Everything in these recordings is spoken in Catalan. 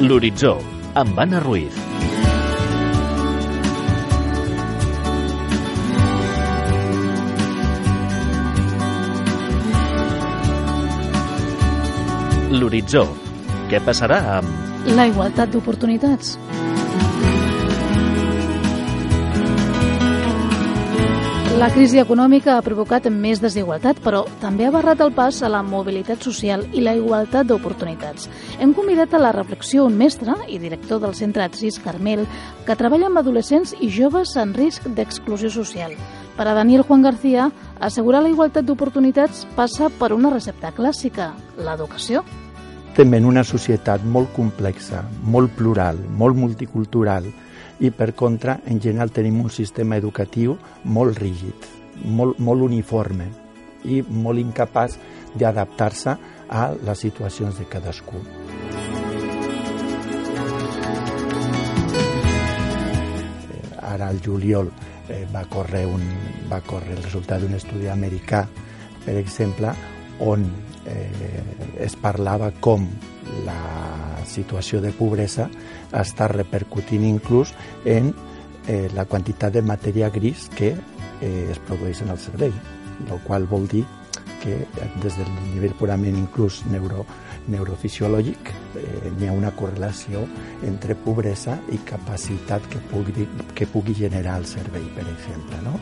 L'Horitzó, amb Anna Ruiz. L'Horitzó. Què passarà amb... La igualtat d'oportunitats. La crisi econòmica ha provocat més desigualtat, però també ha barrat el pas a la mobilitat social i la igualtat d'oportunitats. Hem convidat a la reflexió un mestre i director del Centre Atsis Carmel que treballa amb adolescents i joves en risc d'exclusió social. Per a Daniel Juan García, assegurar la igualtat d'oportunitats passa per una recepta clàssica, l'educació. Estem en una societat molt complexa, molt plural, molt multicultural, i per contra, en general, tenim un sistema educatiu molt rígid, molt, molt uniforme i molt incapaç d'adaptar-se a les situacions de cadascú. Ara, al juliol, eh, va, córrer un, va córrer el resultat d'un estudi americà, per exemple, on eh, es parlava com la situació de pobresa està repercutint inclús en eh, la quantitat de matèria gris que eh, es produeix en el cervell, el qual vol dir que des del nivell purament inclús neuro, neurofisiològic eh, hi ha una correlació entre pobresa i capacitat que pugui, que pugui generar el cervell, per exemple. No?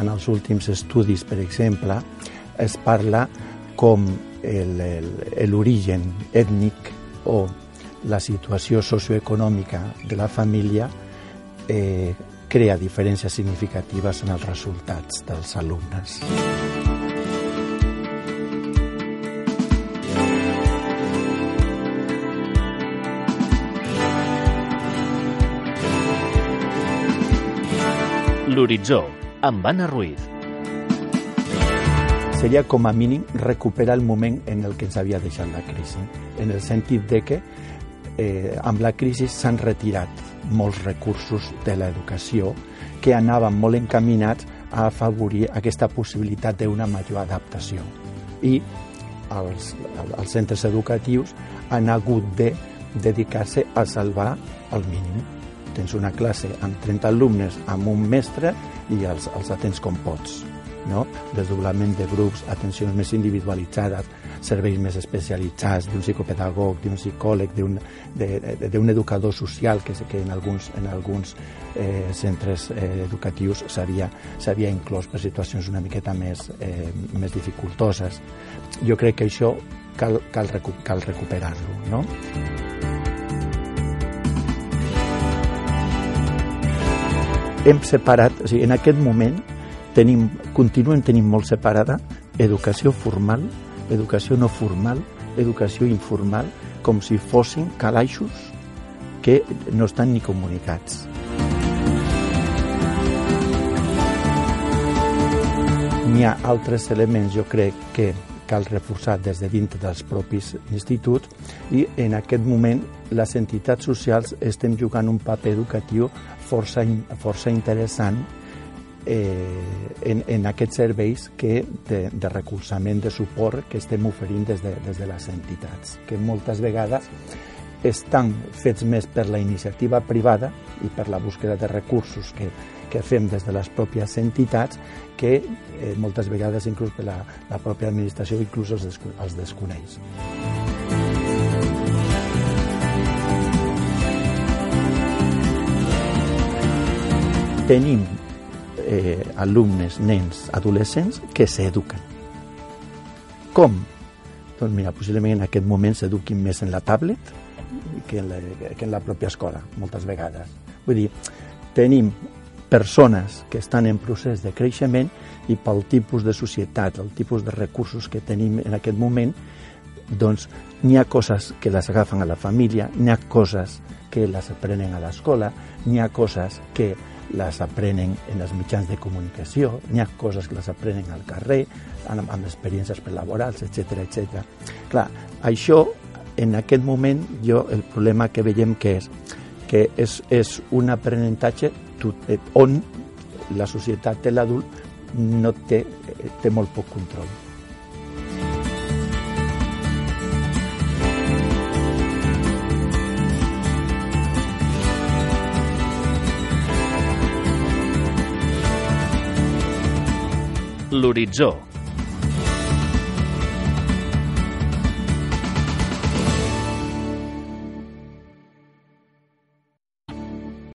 En els últims estudis, per exemple, es parla com l'origen ètnic o la situació socioeconòmica de la família eh, crea diferències significatives en els resultats dels alumnes. L'Horitzó, amb Anna Ruiz. Seria com a mínim recuperar el moment en el que ens havia deixat la crisi, en el sentit de que eh, amb la crisi s'han retirat molts recursos de l'educació que anaven molt encaminats a afavorir aquesta possibilitat d'una major adaptació. I els, els centres educatius han hagut de dedicar-se a salvar el mínim. Tens una classe amb 30 alumnes, amb un mestre i els, els atens com pots. No? Desdoblament de grups, atencions més individualitzades, serveis més especialitzats d'un psicopedagog, d'un psicòleg, d'un educador social que, que en alguns, en alguns eh, centres eh, educatius s'havia inclòs per situacions una miqueta més, eh, més dificultoses. Jo crec que això cal, cal, recu cal recuperar-lo. No? Hem separat, o sigui, en aquest moment tenim, continuem tenint molt separada educació formal, educació no formal, educació informal, com si fossin calaixos que no estan ni comunicats. N'hi ha altres elements, jo crec, que cal reforçar des de dintre dels propis instituts i en aquest moment les entitats socials estem jugant un paper educatiu força, força interessant eh, en, en aquests serveis que de, de recolzament, de suport que estem oferint des de, des de les entitats, que moltes vegades estan fets més per la iniciativa privada i per la búsqueda de recursos que, que fem des de les pròpies entitats que eh, moltes vegades inclús per la, la pròpia administració inclús els, desco els desconeix. Tenim eh, alumnes, nens, adolescents que s'eduquen. Com? Doncs mira, possiblement en aquest moment s'eduquin més en la tablet que en la, que en la pròpia escola, moltes vegades. Vull dir, tenim persones que estan en procés de creixement i pel tipus de societat, el tipus de recursos que tenim en aquest moment, doncs n'hi ha coses que les agafen a la família, n'hi ha coses que les aprenen a l'escola, n'hi ha coses que les aprenen en els mitjans de comunicació, n'hi ha coses que les aprenen al carrer, amb, amb experiències prelaborals, etc etc. Clar, això, en aquest moment, jo el problema que veiem que és que és, és un aprenentatge on la societat de l'adult no té, té molt poc control. l'horitzó.